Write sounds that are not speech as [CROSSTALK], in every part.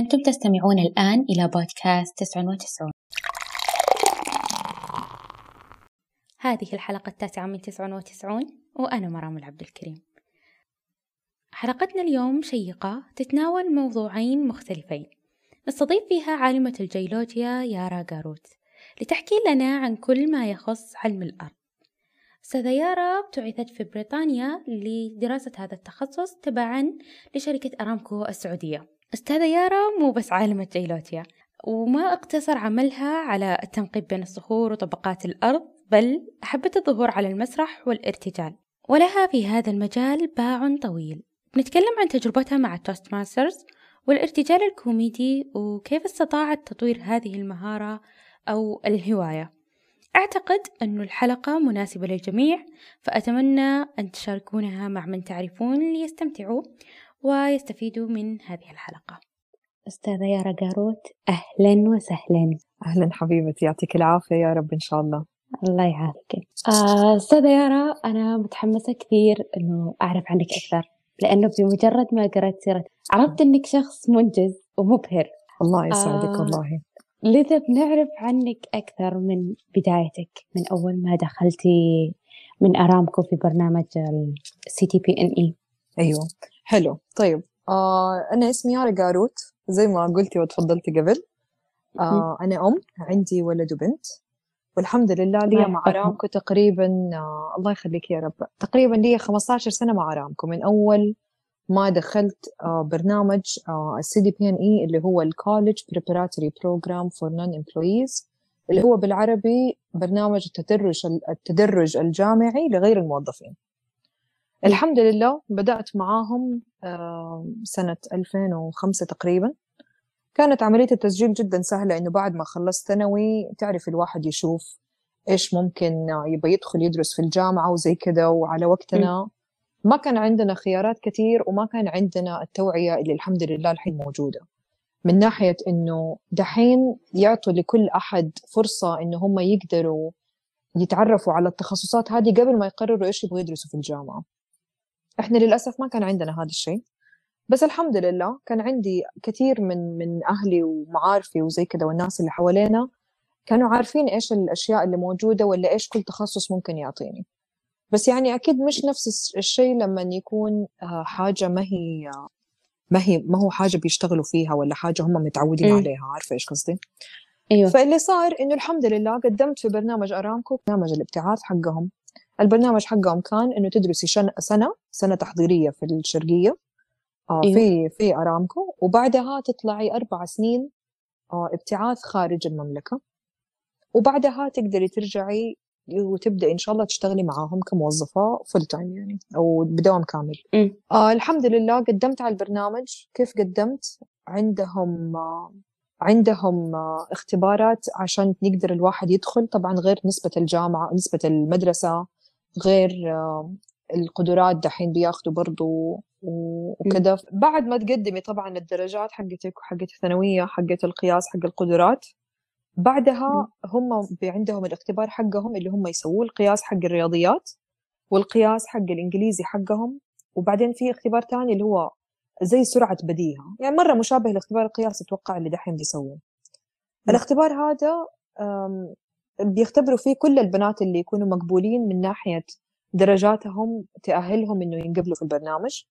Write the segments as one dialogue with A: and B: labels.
A: أنتم تستمعون الآن إلى بودكاست 99 هذه الحلقة التاسعة من 99 وأنا مرام العبد الكريم. حلقتنا اليوم شيقة تتناول موضوعين مختلفين. نستضيف فيها عالمة الجيولوجيا يارا جاروت لتحكي لنا عن كل ما يخص علم الأرض. أستاذة يارا ابتعثت في بريطانيا لدراسة هذا التخصص تبعا لشركة أرامكو السعودية. أستاذة يارا مو بس عالمة جيولوجيا وما أقتصر عملها على التنقيب بين الصخور وطبقات الأرض بل أحبت الظهور على المسرح والارتجال. ولها في هذا المجال باع طويل. نتكلم عن تجربتها مع ال Toastmasters والارتجال الكوميدي وكيف استطاعت تطوير هذه المهارة أو الهواية. أعتقد أن الحلقة مناسبة للجميع فأتمنى أن تشاركونها مع من تعرفون ليستمتعوا. ويستفيدوا من هذه الحلقة. أستاذة يارا جاروت أهلا وسهلا.
B: أهلا حبيبتي يعطيك العافية يا رب إن شاء الله.
A: الله يعافيك. آه، أستاذة يارا أنا متحمسة كثير أنه أعرف عنك أكثر لأنه بمجرد ما قرأت سيرة عرفت أنك شخص منجز ومبهر.
B: الله يسعدك آه والله.
A: لذا بنعرف عنك أكثر من بدايتك من أول ما دخلتي من أرامكو في برنامج ال CDPNE
B: أيوه. حلو. طيب آه أنا اسمي يارا جاروت زي ما قلتي وتفضلتي قبل. آه أنا أم عندي ولد وبنت والحمد لله لي مع أرامكو تقريبا آه الله يخليك يا رب. تقريبا لي 15 سنة مع أرامكو. من أول ما دخلت آه برنامج ال CDPNE اللي هو ال college preparatory program for non-employees اللي هو بالعربي برنامج التدرج التدرج الجامعي لغير الموظفين. الحمد لله بدأت معاهم سنة 2005 تقريبا. كانت عملية التسجيل جدا سهلة إنه بعد ما خلصت ثانوي تعرف الواحد يشوف إيش ممكن يبغى يدخل يدرس في الجامعة وزي كذا وعلى وقتنا ما كان عندنا خيارات كثير وما كان عندنا التوعية اللي الحمد لله الحين موجودة. من ناحية إنه دحين يعطوا لكل أحد فرصة إنه هم يقدروا يتعرفوا على التخصصات هذه قبل ما يقرروا إيش يبغوا يدرسوا في الجامعة. إحنا للأسف ما كان عندنا هذا الشيء. بس الحمد لله كان عندي كثير من من أهلي ومعارفي وزي كذا والناس اللي حوالينا كانوا عارفين إيش الأشياء اللي موجودة ولا إيش كل تخصص ممكن يعطيني. بس يعني أكيد مش نفس الشيء لما يكون آه، حاجة ما هي ما هي ما هو حاجة بيشتغلوا فيها ولا حاجة هم متعودين م. عليها عارفة إيش قصدي؟ أيوه. فاللي صار إنه الحمد لله قدمت في برنامج أرامكو برنامج الابتعاث حقهم. البرنامج حقهم كان إنه تدرسي سنة سنة تحضيرية في الشرقية. آه إيه؟ في في أرامكو. وبعدها تطلعي أربع سنين آه ابتعاث خارج المملكة. وبعدها تقدري ترجعي وتبدأ إن شاء الله تشتغلي معاهم كموظفة full time يعني أو بدوام كامل. آه الحمد لله قدمت على البرنامج. كيف قدمت؟ عندهم آه عندهم آه اختبارات عشان يقدر الواحد يدخل. طبعا غير نسبة الجامعة نسبة المدرسة. غير آه القدرات دحين بياخدوا برضو وكذا بعد ما تقدمي طبعا الدرجات حقتك وحقت الثانوية حقت القياس حق القدرات بعدها هم عندهم الاختبار حقهم اللي هم يسووه القياس حق الرياضيات والقياس حق الإنجليزي حقهم. وبعدين في اختبار ثاني اللي هو زي سرعة بديهة. يعني مرة مشابه لاختبار القياس أتوقع اللي دحين بيسووه. الاختبار هذا بيختبروا فيه كل البنات اللي يكونوا مقبولين من ناحية درجاتهم تأهلهم إنه ينقبلوا في البرنامج.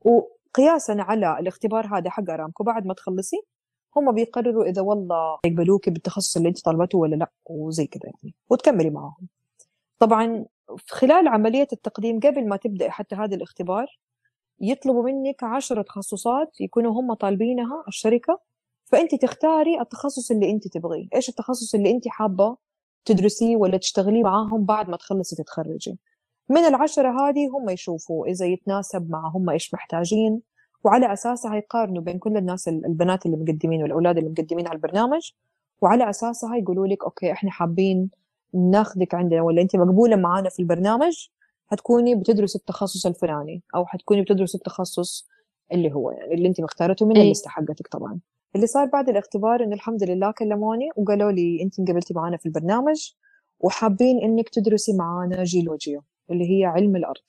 B: وقياسا على الاختبار هذا حق أرامكو بعد ما تخلصي هم بيقرروا إذا والله يقبلوك بالتخصص اللي أنت طالبته ولا لا وزي كذا يعني وتكملي معاهم. طبعا خلال عملية التقديم قبل ما تبدأ حتى هذا الاختبار يطلبوا منك عشرة تخصصات يكونوا هم طالبينها الشركة فأنت تختاري التخصص اللي أنت تبغيه. إيش التخصص اللي أنت حابة تدرسيه ولا تشتغليه معاهم بعد ما تخلصي تتخرجي. من العشرة هذه هم يشوفوا إذا يتناسب مع هم إيش محتاجين وعلى أساسها يقارنوا بين كل الناس البنات اللي مقدمين والأولاد اللي مقدمين على البرنامج وعلى أساسها يقولوا لك okay إحنا حابين ناخذك عندنا ولا أنت مقبولة معانا في البرنامج حتكوني بتدرس التخصص الفلاني أو حتكوني بتدرس التخصص اللي هو يعني اللي أنت مختارته من الليستة حقتك طبعا. اللي صار بعد الاختبار إنه الحمد لله كلموني وقالوا لي أنت انقبلتي معانا في البرنامج وحابين إنك تدرسي معانا جيولوجيا اللي هي علم الأرض.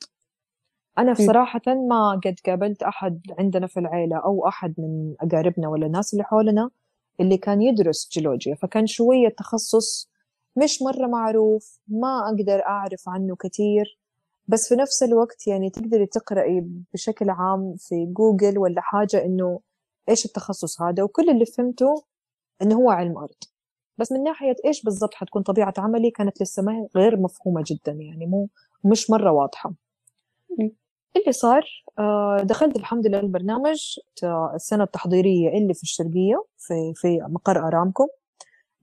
B: أنا صراحة ما قد قابلت أحد عندنا في العيلة أو أحد من أقاربنا ولا الناس اللي حولنا اللي كان يدرس جيولوجيا فكان شوية تخصص مش مرة معروف ما أقدر أعرف عنه كثير بس في نفس الوقت يعني تقدري تقرأي بشكل عام في جوجل ولا حاجة إنه إيش التخصص هذا؟ وكل اللي فهمته إنه هو علم أرض. بس من ناحية إيش بالضبط حتكون طبيعة عملي كانت لسه ما غير مفهومة جدا يعني مو مش مرة واضحة. اللي صار آه، دخلت الحمد لله البرنامج السنة التحضيرية اللي في الشرقية في في مقر أرامكو.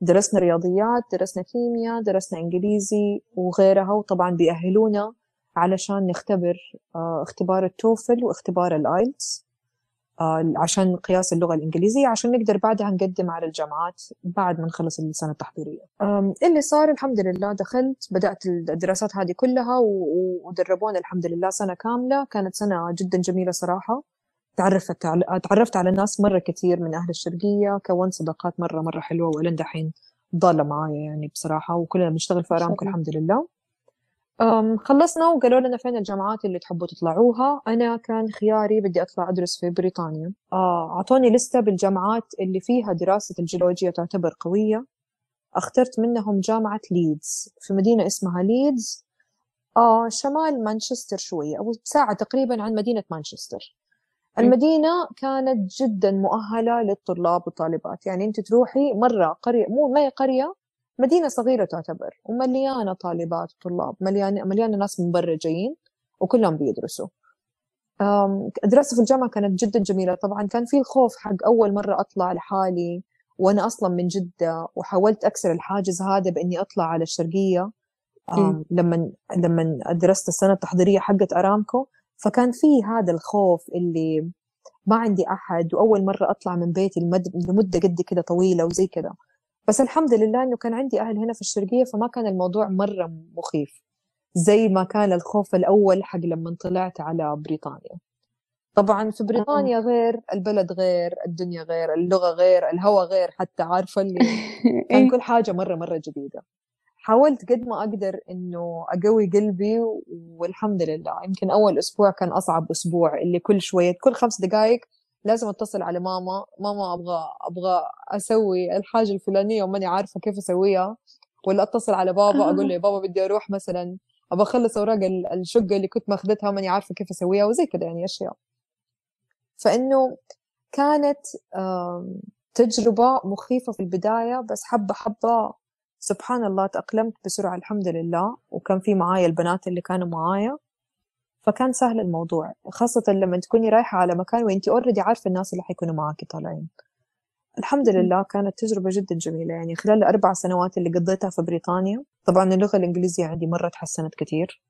B: درسنا رياضيات درسنا كيمياء درسنا إنجليزي وغيرها وطبعا بيأهلونا علشان نختبر آه، اختبار التوفل واختبار الآيلتس. آه، عشان قياس اللغة الإنجليزية عشان نقدر بعدها نقدم على الجامعات بعد ما نخلص السنة التحضيرية. اللي صار الحمد لله دخلت بدأت الدراسات هذه كلها ودربونا الحمد لله سنة كاملة. كانت سنة جدا جميلة صراحة. تعرفت على تعرفت على ناس مرة كثير من أهل الشرقية. كونت صداقات مرة مرة حلوة ولين دحين ضالة معايا يعني بصراحة وكلنا بنشتغل في أرامكو الحمد لله. خلصنا وقالوا لنا فين الجامعات اللي تحبوا تطلعوها. أنا كان خياري بدي أطلع أدرس في بريطانيا. آه، أعطوني لستة بالجامعات اللي فيها دراسة الجيولوجيا تعتبر قوية. اخترت منهم جامعة ليدز في مدينة اسمها ليدز. آه شمال مانشستر شوية أو ساعة تقريبا عن مدينة مانشستر. المدينة كانت جدا مؤهلة للطلاب والطالبات. يعني أنت تروحي مرة قرية مو ما هي قرية مدينة صغيرة تعتبر ومليانة طالبات وطلاب مليانة مليانة ناس من برا جايين وكلهم بيدرسوا. الدراسة في الجامعة كانت جدا جميلة. طبعا كان في الخوف حق أول مرة أطلع لحالي وأنا أصلا من جدة وحاولت أكسر الحاجز هذا بإني أطلع على الشرقية. لما لما درست السنة التحضيرية حقت أرامكو فكان في هذا الخوف اللي ما عندي أحد وأول مرة أطلع من بيتي لمدة قد كده طويلة وزي كده. بس الحمد لله إنه كان عندي أهل هنا في الشرقية فما كان الموضوع مرة مخيف زي ما كان الخوف الأول حق لما طلعت على بريطانيا. طبعا في بريطانيا غير البلد غير الدنيا غير اللغة غير الهواء غير حتى عارفة اللي [LAUGHS] كان إيه. كل حاجة مرة مرة جديدة. حاولت قد ما أقدر إنه أقوي قلبي والحمد لله. يمكن أول أسبوع كان أصعب أسبوع اللي كل شوية كل خمس دقائق لازم اتصل على ماما. ماما أبغى أبغى أسوي الحاجة الفلانية وماني عارفة كيف أسويها. ولا أتصل على بابا أقول له بابا بدي أروح مثلا أبغى أخلص أوراق الشقة اللي كنت ماخذتها ماني عارفة كيف أسويها وزي كذا يعني أشياء. فإنه كانت تجربة مخيفة في البداية بس حبة حبة سبحان الله تأقلمت بسرعة الحمد لله. وكان في معايا البنات اللي كانوا معايا. فكان سهل الموضوع خاصة لما تكوني رايحة على مكان وانتي اوريدي عارفة الناس اللي حيكونوا معاكي طالعين. الحمد لله كانت تجربة جدا جميلة يعني خلال الأربع سنوات اللي قضيتها في بريطانيا طبعا اللغة الإنجليزية عندي مرة تحسنت كثير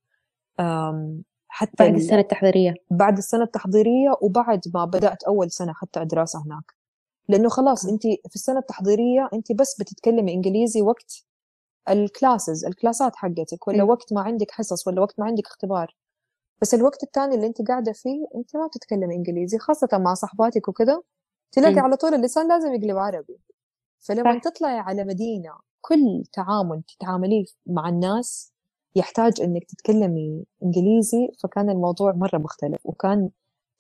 A: حتى بعد السنة التحضيرية.
B: بعد السنة التحضيرية وبعد ما بدأت أول سنة حتى دراسة هناك. لأنه خلاص أنت في السنة التحضيرية أنت بس بتتكلمي إنجليزي وقت الكلاسز الكلاسات حقتك ولا وقت ما عندك حصص ولا وقت ما عندك اختبار. بس الوقت الثاني اللي انت قاعدة فيه انت ما بتتكلمي انجليزي خاصة مع صحباتك وكذا تلاقي على طول اللسان لازم يقلب عربي. فلما تطلعي على مدينة كل تعامل تتعامليه مع الناس يحتاج إنك تتكلمي إنجليزي فكان الموضوع مرة مختلف وكان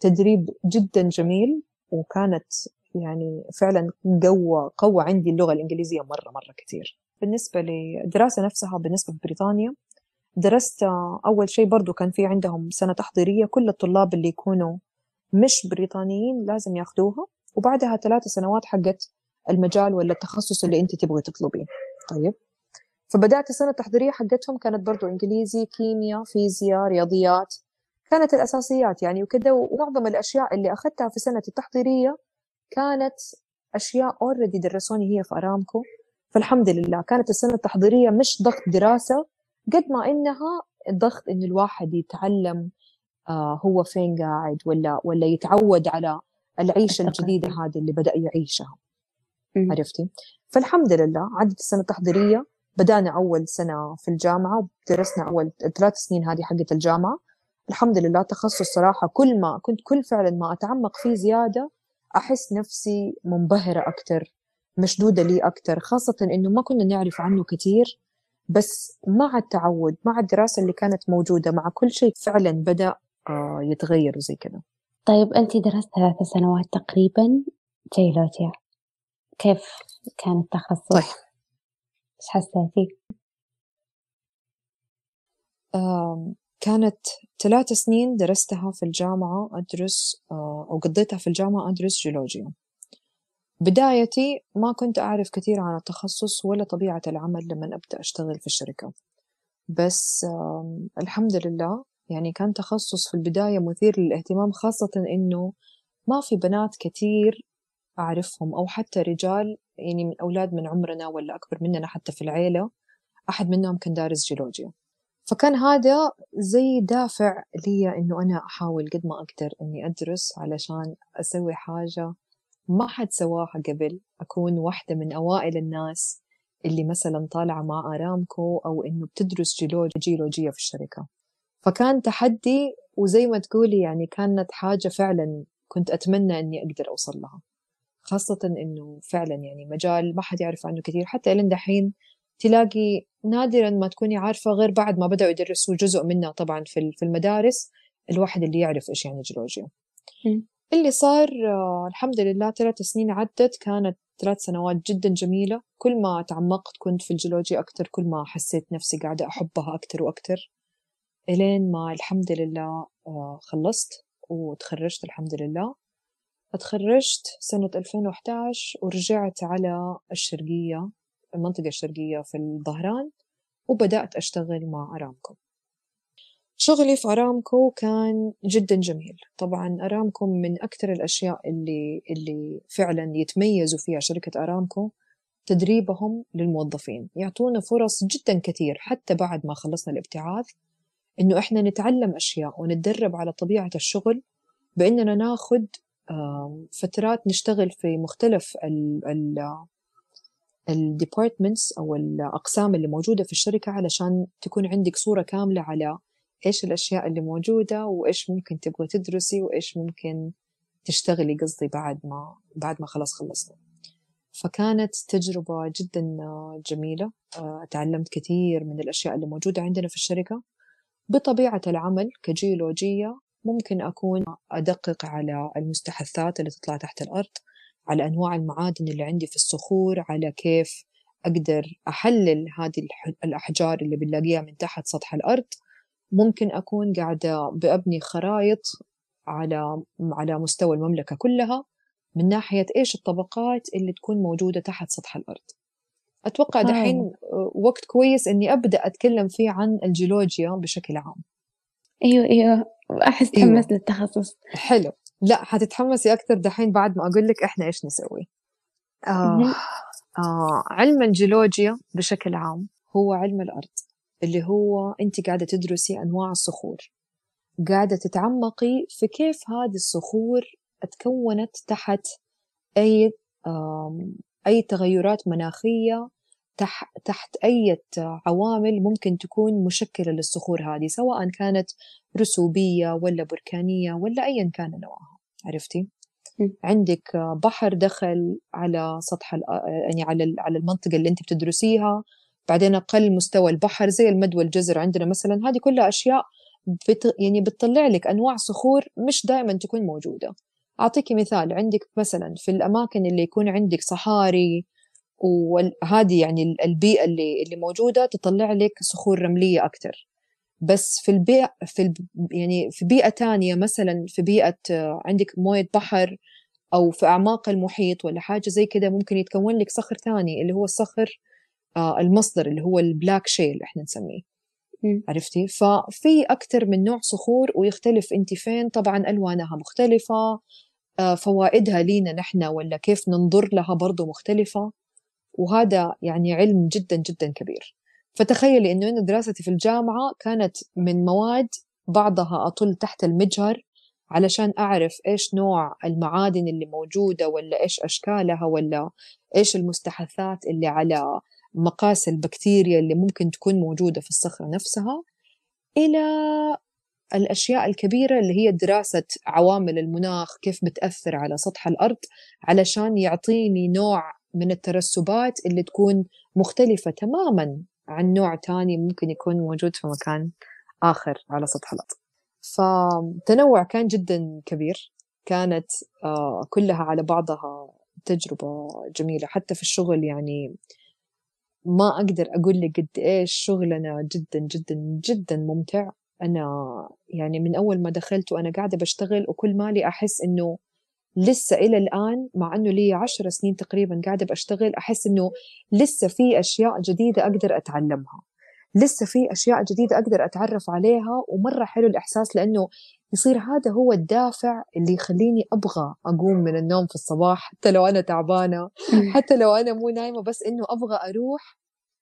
B: تدريب جدا جميل وكانت يعني فعلا قوة قوة عندي اللغة الإنجليزية مرة مرة كثير. بالنسبة للدراسة نفسها بالنسبة لبريطانيا درست أول شيء برضو كان في عندهم سنة تحضيرية كل الطلاب اللي يكونوا مش بريطانيين لازم ياخذوها وبعدها ثلاثة سنوات حقت المجال ولا التخصص اللي أنت تبغي تطلبيه. طيب. فبدأت السنة التحضيرية حقتهم كانت برضو إنجليزي كيمياء فيزياء رياضيات كانت الأساسيات يعني وكذا ومعظم الأشياء اللي أخذتها في سنة التحضيرية كانت أشياء اوريدي درسوني هي في أرامكو. فالحمد لله كانت السنة التحضيرية مش ضغط دراسة قد ما إنها ضغط انه الواحد يتعلم آه هو فين قاعد ولا ولا يتعود على العيشة الجديدة هذه اللي بدأ يعيشها. عرفتي؟ فالحمد لله عدت السنة التحضيرية بدأنا أول سنة في الجامعة ودرسنا أول ثلاث سنين هذه حقت الجامعة. الحمد لله تخصص صراحة كل ما كنت كل فعلا ما أتعمق فيه زيادة أحس نفسي منبهرة أكثر مشدودة لي أكثر خاصة إنه ما كنا نعرف عنه كثير بس مع التعود مع الدراسة اللي كانت موجودة مع كل شيء فعلا بدأ آه، يتغير وزي كذا
A: طيب أنت درست ثلاث سنوات تقريبا جيولوجيا كيف كان التخصص؟
B: طيب
A: إيش حسيتي؟
B: كانت ثلاث سنين درستها في الجامعة أدرس آه، أو قضيتها في الجامعة أدرس جيولوجيا بدايتي ما كنت أعرف كثير عن التخصص ولا طبيعة العمل لما أبدأ أشتغل في الشركة. بس الحمد لله يعني كان تخصص في البداية مثير للاهتمام خاصة إنه ما في بنات كثير أعرفهم أو حتى رجال يعني من أولاد من عمرنا ولا أكبر مننا حتى في العيلة أحد منهم كان دارس جيولوجيا. فكان هذا زي دافع لي إنه أنا أحاول قد ما أقدر إني أدرس علشان أسوي حاجة ما حد سواها قبل أكون واحدة من أوائل الناس اللي مثلا طالعة مع أرامكو أو إنه بتدرس جيولوجية في الشركة. فكان تحدي وزي ما تقولي يعني كانت حاجة فعلا كنت أتمنى إني أقدر أوصل لها. خاصة إنه فعلا يعني مجال ما حد يعرف عنه كثير. حتى إلين دحين تلاقي نادرا ما تكوني عارفة غير بعد ما بدأوا يدرسوا جزء منها طبعا في المدارس الواحد اللي يعرف إيش يعني جيولوجيا. اللي صار آه الحمد لله ثلاث سنين عدت كانت ثلاث سنوات جدا جميلة. كل ما تعمقت كنت في الجيولوجيا أكتر كل ما حسيت نفسي قاعدة أحبها أكتر وأكتر. إلين ما الحمد لله آه خلصت وتخرجت الحمد لله. اتخرجت سنة 2011 ورجعت على الشرقية المنطقة الشرقية في الظهران وبدأت أشتغل مع أرامكو. شغلي في أرامكو كان جدا جميل. طبعا أرامكو من أكثر الأشياء اللي, اللي فعلا يتميزوا فيها شركة أرامكو تدريبهم للموظفين. يعطونا فرص جدا كثير حتى بعد ما خلصنا الابتعاث إنه إحنا نتعلم أشياء ونتدرب على طبيعة الشغل بإننا ناخد فترات نشتغل في مختلف الديبارتمنتس أو الأقسام اللي موجودة في الشركة علشان تكون عندك صورة كاملة على إيش الأشياء اللي موجودة وإيش ممكن تبغى تدرسي وإيش ممكن تشتغلي قصدي بعد ما بعد ما خلاص خلصنا فكانت تجربة جدا جميلة. آه، تعلمت كثير من الأشياء اللي موجودة عندنا في الشركة. بطبيعة العمل كجيولوجية ممكن أكون أدقق على المستحثات اللي تطلع تحت الأرض على أنواع المعادن اللي عندي في الصخور على كيف أقدر أحلل هذه الأحجار اللي بنلاقيها من تحت سطح الأرض. ممكن أكون قاعدة بأبني خرائط على على مستوى المملكة كلها من ناحية إيش الطبقات اللي تكون موجودة تحت سطح الأرض. أتوقع دحين وقت كويس إني أبدأ أتكلم فيه عن الجيولوجيا بشكل عام.
A: أيوة أيوة. أحس تحمست أيوة. للتخصص.
B: حلو. لا حتتحمسي أكثر دحين بعد ما أقول لك إحنا إيش نسوي. آه. آه علم الجيولوجيا بشكل عام هو علم الأرض. اللي هو أنت قاعدة تدرسي أنواع الصخور. قاعدة تتعمقي في كيف هذه الصخور تكونت تحت أي أي تغيرات مناخية تحت أي عوامل ممكن تكون مشكلة للصخور هذه سواء كانت رسوبية ولا بركانية ولا أيا كان نوعها. عرفتي؟ عندك بحر دخل على سطح يعني على على المنطقة اللي أنت بتدرسيها بعدين أقل مستوى البحر زي المد والجزر عندنا مثلا هذه كلها أشياء بت يعني بتطلع لك أنواع صخور مش دائما تكون موجودة. أعطيكي مثال عندك مثلا في الأماكن اللي يكون عندك صحاري وهذه يعني البيئة اللي اللي موجودة تطلع لك صخور رملية أكثر بس في البيئة في ال يعني في بيئة تانية مثلا في بيئة عندك موية بحر أو في أعماق المحيط ولا حاجة زي كده ممكن يتكون لك صخر ثاني اللي هو الصخر المصدر اللي هو البلاك شيل إحنا نسميه. عرفتي؟ ففي أكثر من نوع صخور ويختلف أنت فين. طبعا ألوانها مختلفة آه فوائدها لينا نحن ولا كيف ننظر لها برضو مختلفة. وهذا يعني علم جدا جدا كبير. فتخيلي إنه أنا دراستي في الجامعة كانت من مواد بعضها أطل تحت المجهر علشان أعرف إيش نوع المعادن اللي موجودة ولا إيش أشكالها ولا إيش المستحثات اللي على مقاس البكتيريا اللي ممكن تكون موجودة في الصخرة نفسها إلى الأشياء الكبيرة اللي هي دراسة عوامل المناخ كيف بتأثر على سطح الأرض علشان يعطيني نوع من الترسبات اللي تكون مختلفة تماما عن نوع تاني ممكن يكون موجود في مكان آخر على سطح الأرض. فتنوع كان جدا كبير كانت آه، كلها على بعضها تجربة جميلة حتى في الشغل يعني ما أقدر أقول لك قد إيش شغلنا جدا جدا جدا ممتع. أنا يعني من أول ما دخلت وأنا قاعدة بشتغل وكل مالي أحس إنه لسه إلى الآن مع إنه لي عشر سنين تقريبا قاعدة بشتغل أحس إنه لسه في أشياء جديدة أقدر أتعلمها. لسه في أشياء جديدة أقدر أتعرف عليها ومرة حلو الإحساس لأنه يصير هذا هو الدافع اللي يخليني أبغى أقوم من النوم في الصباح حتى لو أنا تعبانة حتى لو أنا مو نايمة بس إنه أبغى أروح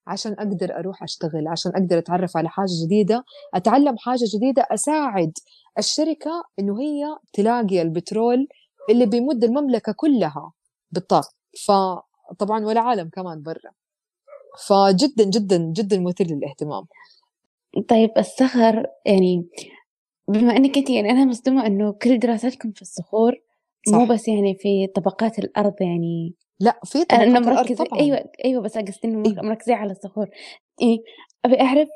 B: عشان أقدر أروح أشتغل عشان أقدر أتعرف على حاجة جديدة أتعلم حاجة جديدة أساعد الشركة إنه هي تلاقي البترول اللي بيمد المملكة كلها بالطاقة. فطبعا والعالم كمان برا. فجدا جدا جدا مثير للاهتمام.
A: طيب الصخر يعني بما إنك انت يعني أنا مصدومة إنه كل دراساتكم في الصخور صح. مو بس يعني في طبقات الأرض يعني.
B: لا في طبقات أنا الأرض طبعا.
A: أيوه أيوه بس قصدي إنه إيه؟ مركزين على الصخور. يعني أبي أعرف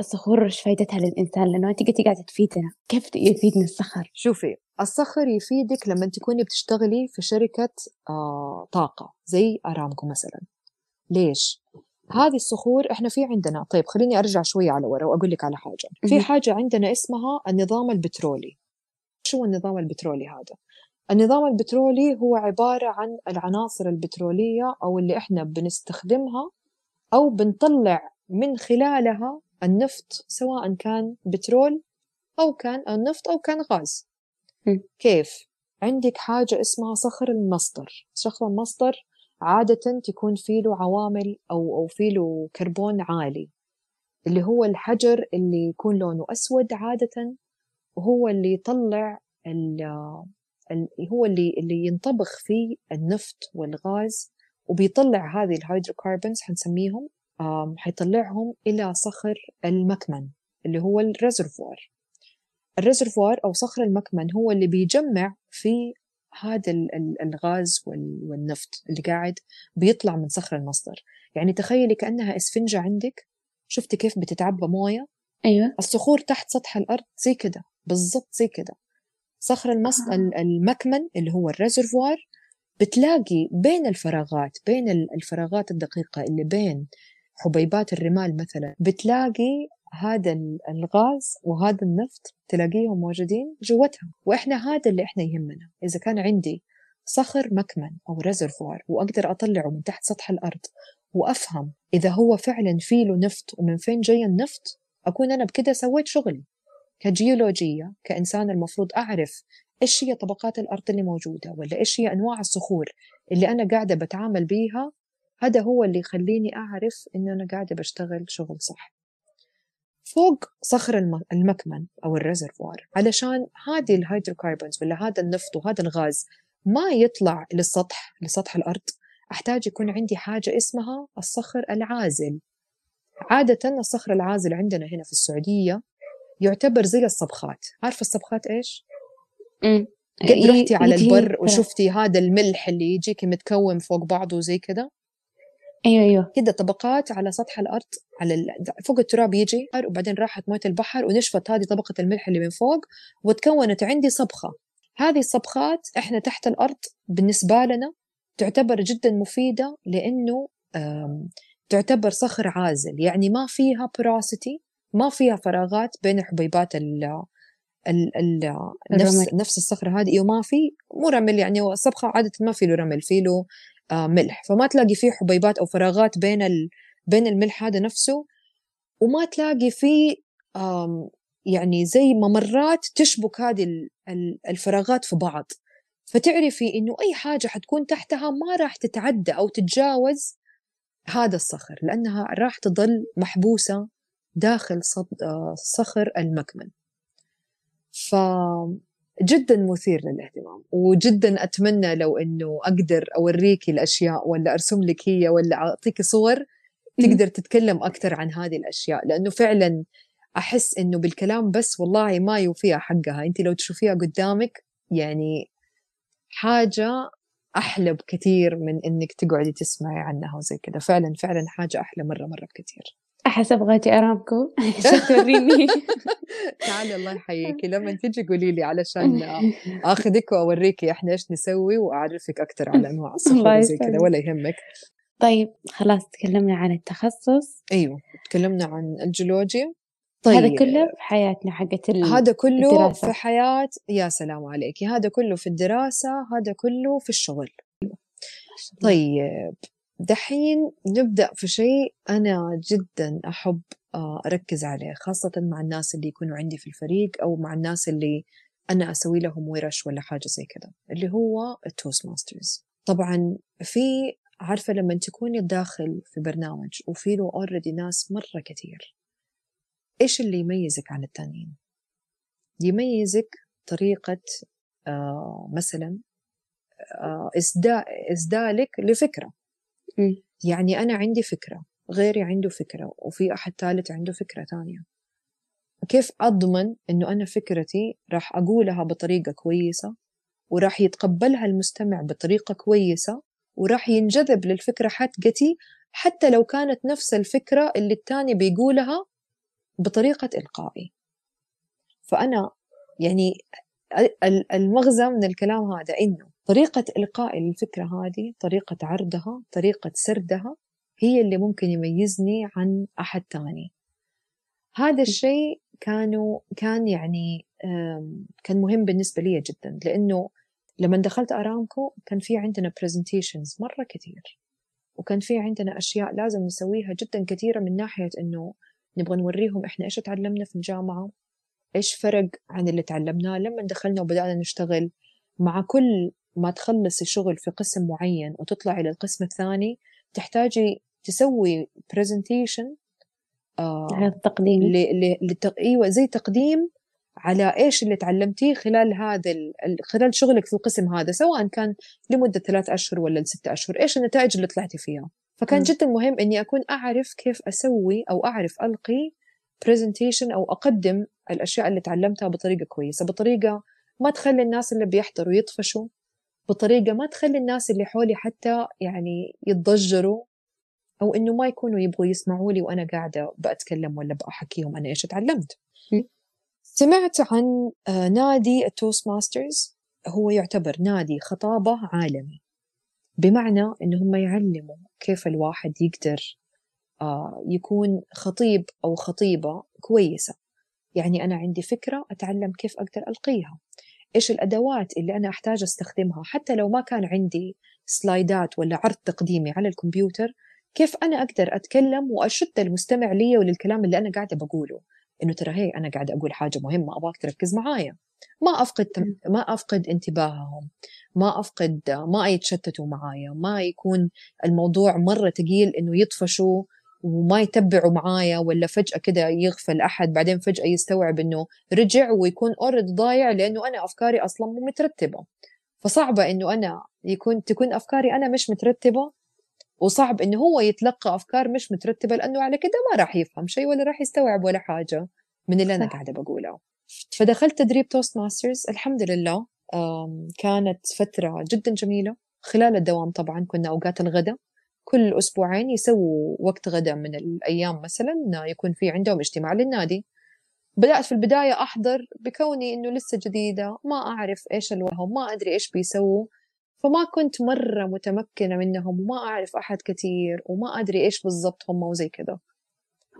A: الصخور إيش فائدتها للإنسان؟ لأنه انت قلتي قاعدة تفيدنا. كيف يفيدنا الصخر؟
B: شوفي الصخر يفيدك لما تكوني بتشتغلي في شركة آه طاقة زي أرامكو مثلا. ليش؟ هذه الصخور إحنا في عندنا طيب خليني أرجع شوي على ورا وأقول لك على حاجة. في حاجة عندنا اسمها النظام البترولي. شو النظام البترولي هذا؟ النظام البترولي هو عبارة عن العناصر البترولية أو اللي إحنا بنستخدمها أو بنطلع من خلالها النفط سواء كان بترول أو كان النفط أو كان غاز. كيف؟ عندك حاجة اسمها صخر المصدر. صخر المصدر عادة تكون فيه له عوامل أو أو فيه له كربون عالي اللي هو الحجر اللي يكون لونه أسود عادة وهو اللي يطلع ال هو اللي اللي ينطبخ فيه النفط والغاز وبيطلع هذه hydrocarbons ال حنسميهم حيطلعهم إلى صخر المكمن اللي هو ال reservoir. ال reservoir أو صخر المكمن هو اللي بيجمع في هذا الغاز والنفط اللي قاعد بيطلع من صخر المصدر. يعني تخيلي كأنها إسفنجة عندك. شفتي كيف بتتعبى موية؟
A: أيوة.
B: الصخور تحت سطح الأرض زي كده بالضبط زي كده. صخر المصدر آه. المكمن اللي هو ال reservoir بتلاقي بين الفراغات بين الفراغات الدقيقة اللي بين حبيبات الرمال مثلا بتلاقي هذا الغاز وهذا النفط تلاقيهم موجودين جوتها وإحنا هذا اللي إحنا يهمنا. إذا كان عندي صخر مكمن أو ريزرفوار وأقدر أطلعه من تحت سطح الأرض وأفهم إذا هو فعلا فيه له نفط ومن فين جاي النفط أكون أنا بكده سويت شغلي كجيولوجية كإنسان المفروض أعرف إيش هي طبقات الأرض اللي موجودة ولا إيش هي أنواع الصخور اللي أنا قاعدة بتعامل بيها هذا هو اللي يخليني أعرف انه أنا قاعدة بشتغل شغل صح. فوق صخر المكمن أو ال reservoir. علشان هذه ال hydrocarbons ولا هذا النفط وهذا الغاز ما يطلع للسطح لسطح الأرض أحتاج يكون عندي حاجة اسمها الصخر العازل. عادة الصخر العازل عندنا هنا في السعودية يعتبر زي الصبخات. عارفة الصبخات إيش؟ قد رحتي على البر وشفتي هذا الملح اللي يجيك متكوم فوق بعضه زي كده
A: أيوه أيوه.
B: كده طبقات على سطح الأرض على ال... فوق التراب يجي وبعدين راحت موية البحر ونشفت هذه طبقة الملح اللي من فوق وتكونت عندي صبخة. هذه الصبخات إحنا تحت الأرض بالنسبة لنا تعتبر جدا مفيدة لأنه تعتبر صخر عازل. يعني ما فيها بروسيتي ما فيها فراغات بين حبيبات ال ال ال نفس نفس الصخرة هذه. وما في مو رمل يعني الصبخه عادة ما في له رمل في له ملح. فما تلاقي فيه حبيبات أو فراغات بين ال... بين الملح هذا نفسه وما تلاقي فيه يعني زي ممرات تشبك هذه الفراغات في بعض. فتعرفي إنه أي حاجة حتكون تحتها ما راح تتعدى أو تتجاوز هذا الصخر لأنها راح تظل محبوسة داخل آه، صخر المكمن. ف جدا مثير للاهتمام وجدا أتمنى لو إنه أقدر اوريكي الأشياء ولا أرسم لك هي ولا أعطيك صور تقدر تتكلم أكثر عن هذه الأشياء لأنه فعلا أحس إنه بالكلام بس والله ما يوفيها حقها. أنت لو تشوفيها قدامك يعني حاجة أحلى بكثير من إنك تقعدي تسمعي عنها وزي كذا. فعلا فعلا حاجة أحلى مرة مرة بكثير.
A: أحس أبغى أجي أرامكو عشان توريني؟
B: تعالي الله يحييكي لما تجي قولي لي علشان [LAUGHS] آخذك وأوريكي إحنا إيش نسوي وأعرفك أكثر على أنواع [LAUGHS] الصخور زي كذا ولا يهمك.
A: طيب خلاص تكلمنا عن التخصص.
B: أيوه تكلمنا عن الجيولوجيا.
A: طيب. هذا كله في حياتنا حقت
B: هذا كله الدراسة. في حياة يا سلام عليك. هذا كله في الدراسة هذا كله في الشغل. طيب. دحين نبدأ في شيء أنا جدا أحب آه، أركز عليه خاصة مع الناس اللي يكونوا عندي في الفريق أو مع الناس اللي أنا أسوي لهم ورش ولا حاجة زي كذا اللي هو ال Toastmasters طبعا في عارفة لما تكوني داخل في برنامج وفي له already ناس مرة كثير إيش اللي يميزك عن التانيين؟ يميزك طريقة آه مثلا آه إسداء إسدالك لفكرة يعني أنا عندي فكرة غيري عنده فكرة وفي أحد ثالث عنده فكرة ثانية. كيف أضمن إنه أنا فكرتي راح أقولها بطريقة كويسة وراح يتقبلها المستمع بطريقة كويسة وراح ينجذب للفكرة حقتي حتى لو كانت نفس الفكرة اللي التاني بيقولها بطريقة إلقائي. فأنا يعني المغزى من الكلام هذا إنه طريقة إلقائي للفكرة هذه طريقة عرضها طريقة سردها هي اللي ممكن يميزني عن أحد تاني هذا الشيء كانوا كان يعني كان مهم بالنسبة لي جدا لأنه لما دخلت أرامكو كان في عندنا presentations مرة كثير وكان في عندنا أشياء لازم نسويها جدا كثيرة من ناحية إنه نبغى نوريهم إحنا إيش تعلمنا في الجامعة إيش فرق عن اللي تعلمناه لما دخلنا وبدأنا نشتغل مع كل ما تخلصي شغل في قسم معين وتطلعي إلى القسم الثاني تحتاجي تسوي برزنتيشن
A: آه تقديم
B: لتق... إيوه زي تقديم على إيش اللي تعلمتيه خلال هذا ال... خلال شغلك في القسم هذا سواء كان لمدة ثلاث أشهر ولا لست أشهر إيش النتائج اللي طلعتي فيها. فكان م. جدا مهم إني أكون أعرف كيف أسوي أو أعرف ألقي presentation أو أقدم الأشياء اللي تعلمتها بطريقة كويسة بطريقة ما تخلي الناس اللي بيحضروا يطفشوا. بطريقة ما تخلي الناس اللي حولي حتى يعني يتضجروا أو إنه ما يكونوا يبغوا يسمعوا لي وأنا قاعدة بأتكلم ولا بأحكيهم أنا إيش تعلمت سمعت عن آه، نادي ال Toastmasters هو يعتبر نادي خطابة عالمي. بمعنى إن هم يعلموا كيف الواحد يقدر آه، يكون خطيب أو خطيبة كويسة. يعني أنا عندي فكرة أتعلم كيف أقدر ألقيها. إيش الأدوات اللي أنا أحتاج أستخدمها؟ حتى لو ما كان عندي سلايدات ولا عرض تقديمي على الكمبيوتر كيف أنا أقدر أتكلم وأشد المستمع لي وللكلام اللي أنا قاعدة بقوله؟ إنه ترى هي أنا قاعدة أقول حاجة مهمة أبغاك تركز معايا. ما أفقد ما أفقد انتباههم ما أفقد ما يتشتتوا معايا ما يكون الموضوع مرة تقيل إنه يطفشوا وما يتبعوا معايا ولا فجأة كده يغفل أحد بعدين فجأة يستوعب إنه رجع ويكون أورد ضايع لأنه أنا أفكاري أصلا مو مترتبة. فصعبة إنه أنا يكون تكون أفكاري أنا مش مترتبة وصعب إنه هو يتلقى أفكار مش مترتبة لأنه على كده ما راح يفهم شيء ولا راح يستوعب ولا حاجة من اللي أنا قاعدة بقوله. فدخلت تدريب Toastmasters الحمد لله كانت فترة جدا جميلة خلال الدوام طبعا كنا أوقات الغداء. كل أسبوعين يسووا وقت غدا من الأيام مثلا يكون في عندهم اجتماع للنادي. بدأت في البداية أحضر بكوني إنه لسه جديدة ما أعرف إيش اللي هم ما أدري إيش بيسووا. فما كنت مرة متمكنة منهم وما أعرف أحد كثير وما أدري إيش بالضبط هم وزي كذا.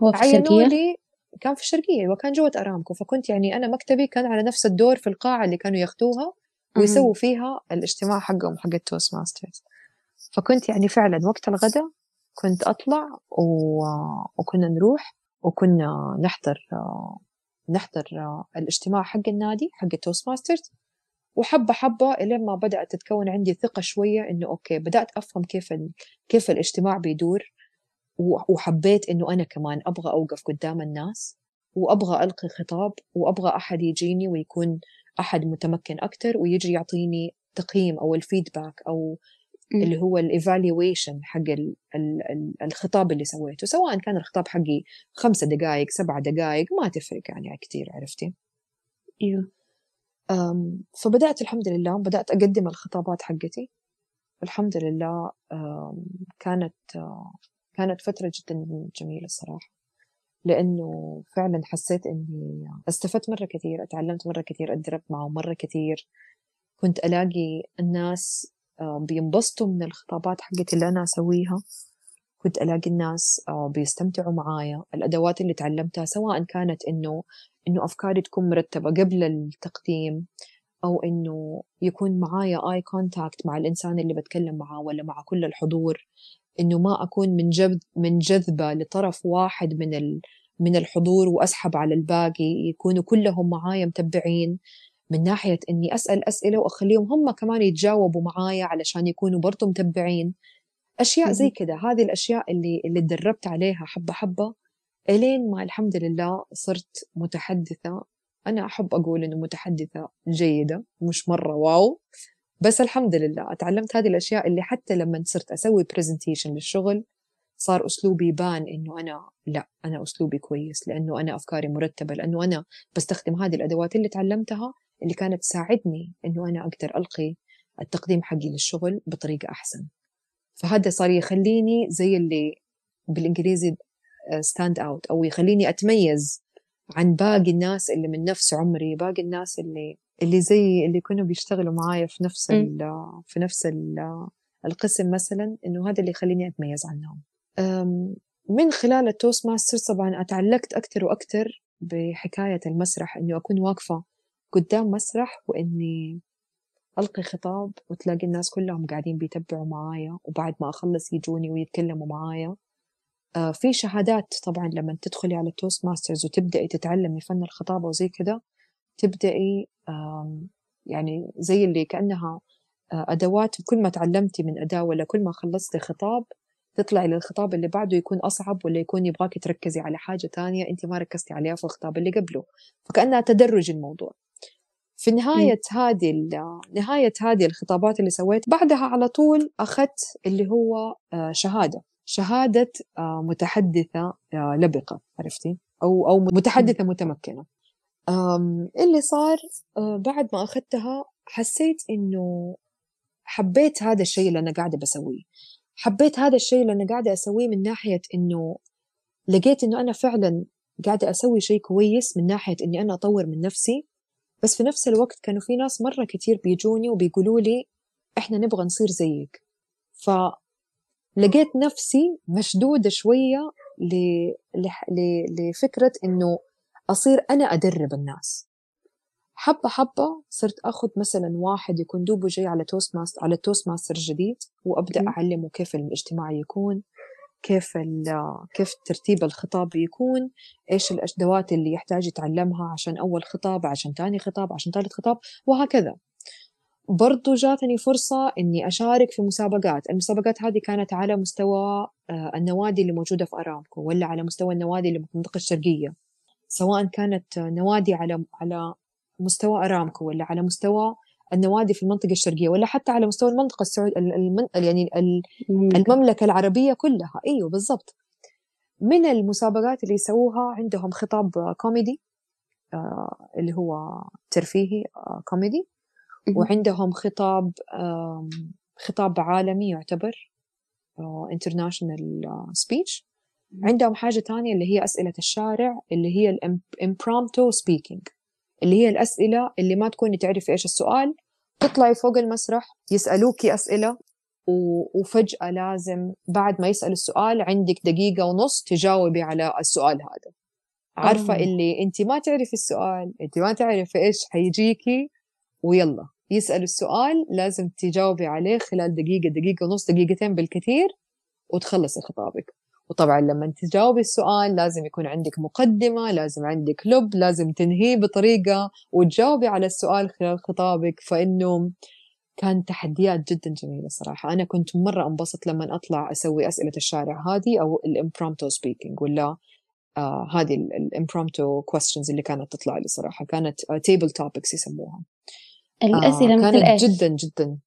A: هو في الشرقية؟ لي
B: كان في الشرقية وكان جوة أرامكو. فكنت يعني أنا مكتبي كان على نفس الدور في القاعة اللي كانوا ياخذوها ويسووا فيها الاجتماع حقهم حق ال Toastmasters فكنت يعني فعلا وقت الغداء كنت أطلع و... وكنا نروح وكنا نحضر نحضر الاجتماع حق النادي حق ال Toastmasters وحبة حبة إلين ما بدأت تتكون عندي ثقة شوية إنه okay بدأت أفهم كيف ال... كيف الاجتماع بيدور. وحبيت إنه أنا كمان أبغى أوقف قدام الناس وأبغى ألقي خطاب وأبغى أحد يجيني ويكون أحد متمكن أكتر ويجي يعطيني تقييم أو الفيدباك أو اللي هو الايفالويشن حق ال ال الخطاب اللي سويته. سواء كان الخطاب حقي خمسة دقائق سبعة دقائق ما تفرق يعني كثير عرفتي؟
A: إيوه.
B: فبدأت الحمد لله بدأت أقدم الخطابات حقتي. الحمد لله كانت كانت فترة جدا جميلة الصراحة. لأنه فعلا حسيت إني استفدت مرة كثير اتعلمت مرة كثير اتدربت معهم مرة كثير. كنت ألاقي الناس بينبسطوا من الخطابات حقتي اللي أنا أسويها. كنت ألاقي الناس آه، بيستمتعوا معايا. الأدوات اللي تعلمتها سواء كانت إنه إنه أفكاري تكون مرتبة قبل التقديم أو إنه يكون معايا آي كونتاكت مع الإنسان اللي بتكلم معاه ولا مع كل الحضور. إنه ما أكون من من جذبة لطرف واحد من ال من الحضور وأسحب على الباقي. يكونوا كلهم معايا متبعين. من ناحية إني أسأل أسئلة وأخليهم هم كمان يتجاوبوا معايا علشان يكونوا برضو متبعين. أشياء زي كده هذه الأشياء اللي اللي تدربت عليها حبة حبة إلين ما الحمد لله صرت متحدثة. أنا أحب أقول إنه متحدثة جيدة مش مرة wow بس الحمد لله تعلمت هذه الأشياء اللي حتى لما صرت أسوي presentation للشغل صار أسلوبي يبان إنه أنا لا أنا أسلوبي كويس لأنه أنا أفكاري مرتبة لأنه أنا بستخدم هذه الأدوات اللي تعلمتها اللي كانت تساعدني إنه أنا أقدر ألقي التقديم حقي للشغل بطريقة أحسن. فهذا صار يخليني زي اللي بالإنجليزي stand out أو يخليني أتميز عن باقي الناس اللي من نفس عمري باقي الناس اللي اللي زي اللي كانوا بيشتغلوا معايا في نفس ال في نفس ال القسم مثلا إنه هذا اللي يخليني أتميز عنهم. من خلال ال Toastmaster طبعا أتعلقت أكثر وأكثر بحكاية المسرح إنه أكون واقفة قدام مسرح وإني ألقي خطاب وتلاقي الناس كلهم قاعدين بيتبعوا معايا وبعد ما أخلص يجوني ويتكلموا معايا. آه، في شهادات طبعا لما تدخلي على ال Toastmasters وتبدأي تتعلمي فن الخطابة وزي كذا تبدأي يعني زي اللي كأنها آه، أدوات كل ما تعلمتي من أداة ولا كل ما خلصتي خطاب تطلعي للخطاب اللي بعده يكون أصعب ولا يكون يبغاكي تركزي على حاجة تانية أنت ما ركزتي عليها في الخطاب اللي قبله. فكأنها تدرج الموضوع. في نهاية م. هذه نهاية هذه الخطابات اللي سويت بعدها على طول أخذت اللي هو آه، شهادة. شهادة آه، متحدثة آه، لبقة عرفتي؟ أو أو متحدثة متمكنة. اللي صار بعد ما أخذتها حسيت إنه حبيت هذا الشيء اللي أنا قاعدة بسويه. حبيت هذا الشيء اللي أنا قاعدة أسويه من ناحية إنه لقيت إنه أنا فعلا قاعدة أسوي شيء كويس من ناحية إني أنا أطور من نفسي. بس في نفس الوقت كانوا في ناس مرة كتير بيجوني وبيقولوا لي إحنا نبغى نصير زيك. ف لقيت نفسي مشدودة شوية ل... ل... ل... لفكرة إنه أصير أنا أدرب الناس. حبة حبة صرت أخذ مثلا واحد يكون دوبه جاي على Toastmaster على ال Toastmaster الجديد وأبدأ أعلمه كيف الاجتماع يكون. كيف كيف ترتيب الخطاب يكون إيش الادوات اللي يحتاج يتعلمها عشان أول خطاب عشان ثاني خطاب عشان ثالث خطاب وهكذا. برضو جاتني فرصة إني أشارك في مسابقات. المسابقات هذه كانت على مستوى آه، النوادي اللي موجودة في أرامكو ولا على مستوى النوادي اللي في المنطقة الشرقية. سواء كانت نوادي على على مستوى أرامكو ولا على مستوى النوادي في المنطقة الشرقية ولا حتى على مستوى المنطقة السعودية المن... يعني المملكة العربية كلها. أيوه بالضبط. من المسابقات اللي يسووها عندهم خطاب كوميدي آه اللي هو ترفيهي آه كوميدي. وعندهم خطاب خطاب عالمي يعتبر international speech عندهم حاجة تانية اللي هي أسئلة الشارع اللي هي ال impromptu speaking اللي هي الأسئلة اللي ما تكوني تعرفي إيش السؤال تطلعي فوق المسرح يسألوكي أسئلة وفجأة لازم بعد ما يسأل السؤال عندك دقيقة ونص تجاوبي على السؤال هذا. عارفة اللي أنت ما تعرفي السؤال أنت ما تعرفي إيش حيجيكي ويلا. يسأل السؤال لازم تجاوبي عليه خلال دقيقة دقيقة ونص دقيقتين بالكثير وتخلصي خطابك. وطبعا لما تجاوبي السؤال لازم يكون عندك مقدمة لازم عندك لب لازم تنهيه بطريقة وتجاوبي على السؤال خلال خطابك. فإنه كان تحديات جدا جميلة صراحة. أنا كنت مرة أنبسط لما أطلع أسوي أسئلة الشارع هذه أو ال impromptu speaking ولا آه هذه ال impromptu questions اللي كانت تطلع لي صراحة. كانت table uh, topics يسموها.
A: الأسئلة آه مثل
B: كانت
A: إيش؟
B: جدا جدا.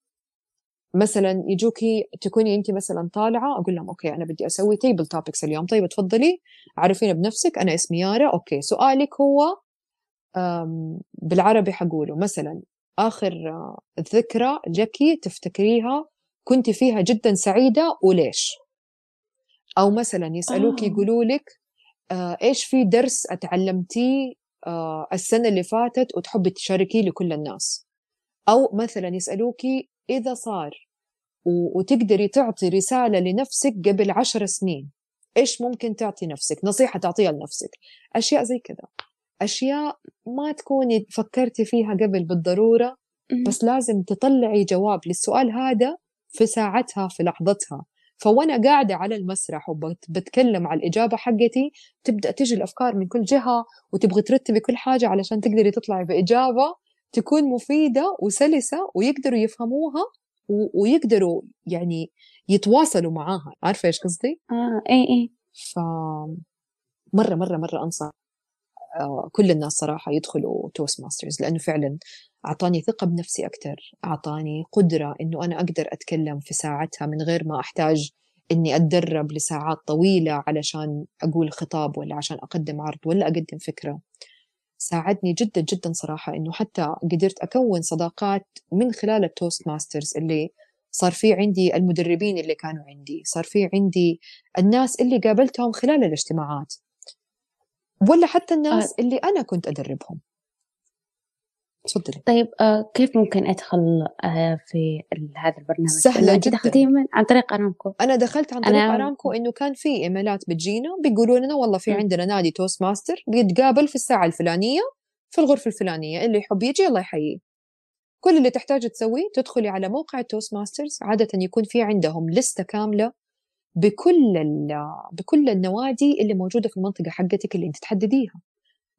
B: مثلا يجوكي تكوني انت مثلا طالعة أقول لهم okay أنا بدي أسوي table topics اليوم. طيب تفضلي عرفينا بنفسك أنا اسمي يارا. okay سؤالك هو بالعربي حقوله. مثلا آخر ذكرى لك تفتكريها كنت فيها جدا سعيدة وليش؟ أو مثلا يسالوك آه. يقولوا لك آه، إيش في درس أتعلمتيه آه، السنة اللي فاتت وتحبي تشاركيه لكل الناس؟ أو مثلا يسألوكي إذا صار وتقدري تعطي رسالة لنفسك قبل عشر سنين. إيش ممكن تعطي نفسك؟ نصيحة تعطيها لنفسك. أشياء زي كذا. أشياء ما تكوني فكرتي فيها قبل بالضرورة بس لازم تطلعي جواب للسؤال هذا في ساعتها في لحظتها. ف وأنا قاعدة على المسرح وبتكلم على الإجابة حقتي تبدأ تجي الأفكار من كل جهة وتبغي ترتبي كل حاجة علشان تقدري تطلعي بإجابة تكون مفيدة وسلسة ويقدروا يفهموها ويقدروا يعني يتواصلوا معاها. عارفة إيش قصدي؟
A: آه اي اي
B: ف مرة مرة مرة أنصح آه، كل الناس صراحة يدخلوا توست ماسترز لأنه فعلا أعطاني ثقة بنفسي أكثر أعطاني قدرة إنه أنا أقدر أتكلم في ساعتها من غير ما أحتاج إني أتدرب لساعات طويلة علشان أقول خطاب ولا عشان أقدم عرض ولا أقدم فكرة. ساعدني جدا جدا صراحة إنه حتى قدرت أكون صداقات من خلال التوست ماسترز اللي صار في عندي المدربين اللي كانوا عندي صار في عندي الناس اللي قابلتهم خلال الاجتماعات ولا حتى الناس آه. اللي أنا كنت أدربهم تفضلي.
A: طيب آه كيف ممكن أدخل آه في هذا البرنامج؟
B: سهلة جدا.
A: دخلتي من عن طريق أرامكو.
B: أنا دخلت عن طريق أنا... أرامكو إنه كان في إيميلات بتجينا بيقولوا لنا والله في. عندنا نادي توست ماستر بيتقابل في الساعة الفلانية في الغرفة الفلانية اللي يحب يجي الله يحييه. كل اللي تحتاج تسويه تدخلي على موقع التوست ماسترز عادة يكون في عندهم لستة كاملة بكل بكل النوادي اللي موجودة في المنطقة حقتك اللي أنت تحدديها.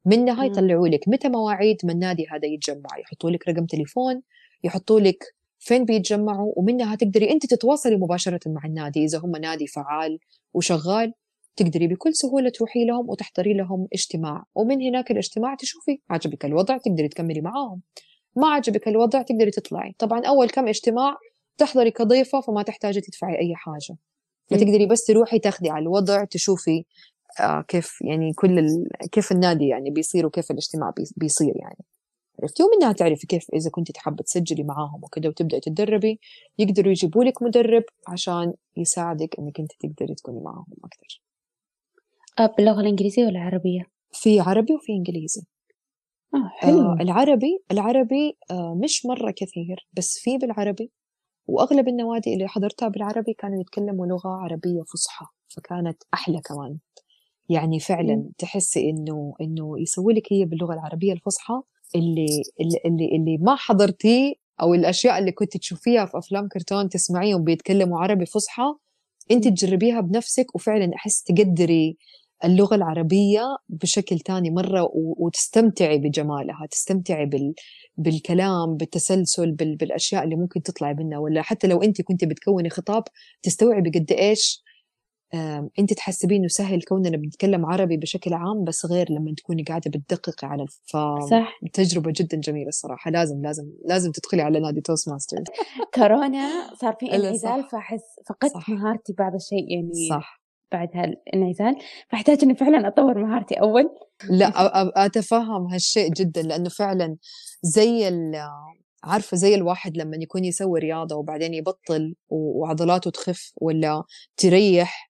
B: منها يطلعوا لك متى مواعيد ما النادي هذا يتجمع؟ يحطوا لك رقم تليفون يحطوا لك فين بيتجمعوا ومنها تقدري أنت تتواصلي مباشرة مع النادي. إذا هم نادي فعال وشغال تقدري بكل سهولة تروحي لهم وتحضري لهم اجتماع. ومن هناك الاجتماع تشوفي عجبك الوضع تقدري تكملي معاهم. ما عجبك الوضع تقدري تطلعي. طبعا أول كم اجتماع تحضري كضيفة فما تحتاجي تدفعي أي حاجة. فتقدري بس تروحي تاخذي على الوضع تشوفي آه، كيف يعني كل ال... كيف النادي يعني بيصير وكيف الاجتماع بيصير يعني. عرفتي ومنها تعرفي كيف إذا كنت حابه تسجلي معاهم وكذا وتبدأي تتدربي يقدروا يجيبوا لك مدرب عشان يساعدك إنك أنت تقدري تكوني معاهم أكثر
A: آه، باللغة الإنجليزية ولا العربية؟
B: في عربي وفي إنجليزي.
A: آه حلو. آه
B: العربي العربي آه مش مرة كثير بس في بالعربي وأغلب النوادي اللي حضرتها بالعربي كانوا يتكلموا لغة عربية فصحى فكانت أحلى كمان. يعني فعلا تحسي إنه إنه يسوي لك هي باللغة العربية الفصحى اللي اللي اللي ما حضرتيه أو الأشياء اللي كنت تشوفيها في أفلام كرتون تسمعيهم بيتكلموا عربي فصحى أنت تجربيها بنفسك وفعلا أحس تقدري اللغة العربية بشكل تاني مرة وتستمتعي بجمالها تستمتعي بال... بالكلام بالتسلسل بال... بالأشياء اللي ممكن تطلع منها. ولا حتى لو أنت كنت بتكوني خطاب تستوعبي قد إيش أنت تحسبين إنه سهل كوننا بنتكلم عربي بشكل عام بس غير لما تكوني قاعدة بتدققي على ف صح. تجربة جدا جميلة الصراحة. لازم لازم لازم تدخلي على نادي توست ماسترز [LAUGHS]
A: كورونا صار في [LAUGHS] انعزال فاحس فقدت مهارتي بعض الشيء يعني
B: صح.
A: بعد هالانعزال. فأحتاج إني فعلا أطور مهارتي أول.
B: لا [LAUGHS] أتفهم هالشيء جدا لأنه فعلا زي عارفة زي الواحد لما يكون يسوي رياضة وبعدين يبطل وعضلاته تخف ولا تريح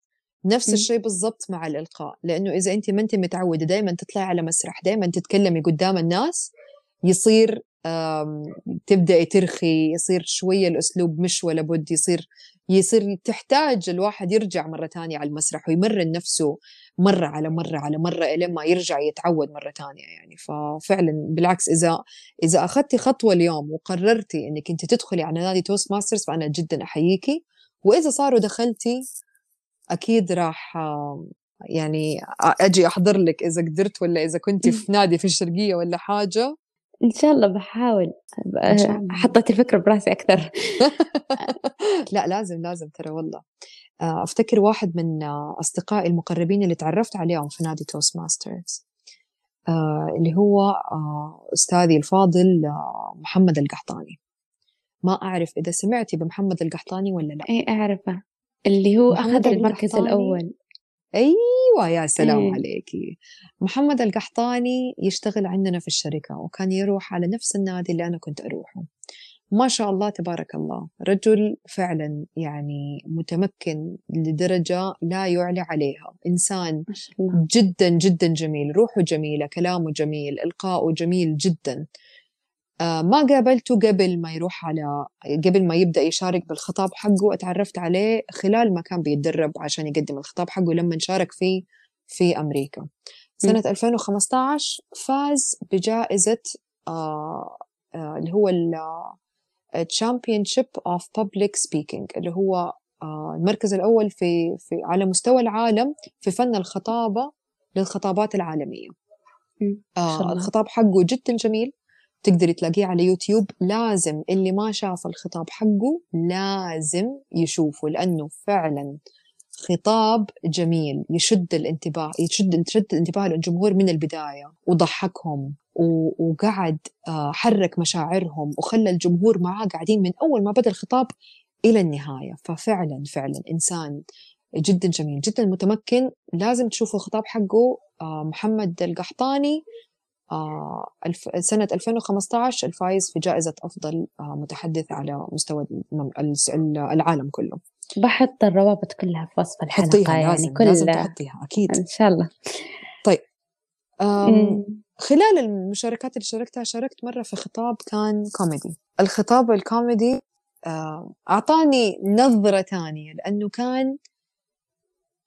B: نفس م. الشيء بالضبط مع الإلقاء لأنه إذا أنت ما أنت متعودة دائما تطلعي على مسرح دائما تتكلمي قدام الناس يصير تبدأي ترخي يصير شوية الأسلوب مش ولا بد يصير يصير تحتاج الواحد يرجع مرة تانية على المسرح ويمرن نفسه مرة على مرة على مرة لما يرجع يتعود مرة تانية يعني ففعلا بالعكس إذا إذا أخذتي خطوة اليوم وقررتي إنك أنت تدخلي على نادي توست ماسترز فأنا جدا أحييكي وإذا صاروا دخلتي أكيد راح يعني أجي أحضر لك إذا قدرت ولا إذا كنت في نادي في الشرقية ولا حاجة.
A: إن شاء الله بحاول. حطيت الفكرة براسي أكثر. [LAUGHS]
B: لا لازم لازم ترى والله. أفتكر واحد من أصدقائي المقربين اللي تعرفت عليهم في نادي توست ماسترز اللي هو أستاذي الفاضل محمد القحطاني. ما أعرف إذا سمعتي بمحمد القحطاني ولا لا.
A: اي أعرفه. اللي هو أخذ المركز الأول.
B: أيوه يا سلام إيه. عليكي محمد القحطاني يشتغل عندنا في الشركة وكان يروح على نفس النادي اللي أنا كنت أروحه. ما شاء الله تبارك الله. رجل فعلا يعني متمكن لدرجة لا يعلى عليها. إنسان جدا جدا جميل. روحه جميلة كلامه جميل إلقاؤه جميل جدا. آه ما قابلته قبل ما يروح على قبل ما يبدأ يشارك بالخطاب حقه اتعرفت عليه خلال ما كان بيتدرب عشان يقدم الخطاب حقه لما شارك فيه في أمريكا. سنة 2015 فاز بجائزة آه آه اللي هو Championship of Public Speaking اللي هو آه المركز الأول في, في على مستوى العالم في فن الخطابة للخطابات العالمية. آه الخطاب حقه جدا جميل. تقدري تلاقيه على يوتيوب لازم اللي ما شاف الخطاب حقه لازم يشوفه لأنه فعلا خطاب جميل يشد الانتباه يشد يشد انتباه الجمهور من البداية وضحكهم وقعد حرك مشاعرهم وخلى الجمهور معاه قاعدين من أول ما بدأ الخطاب إلى النهاية. ففعلا فعلا إنسان جدا جميل جدا متمكن لازم تشوفوا الخطاب حقه محمد القحطاني. سنة 2015 الفايز في جائزة أفضل متحدث على مستوى العالم كله.
A: بحط الروابط كلها في وصف الحلقة
B: حطيها يعني لازم كل لازم تحطيها أكيد.
A: إن شاء الله.
B: طيب خلال المشاركات اللي شاركتها شاركت مرة في خطاب كان كوميدي. الخطاب الكوميدي أعطاني نظرة تانية لأنه كان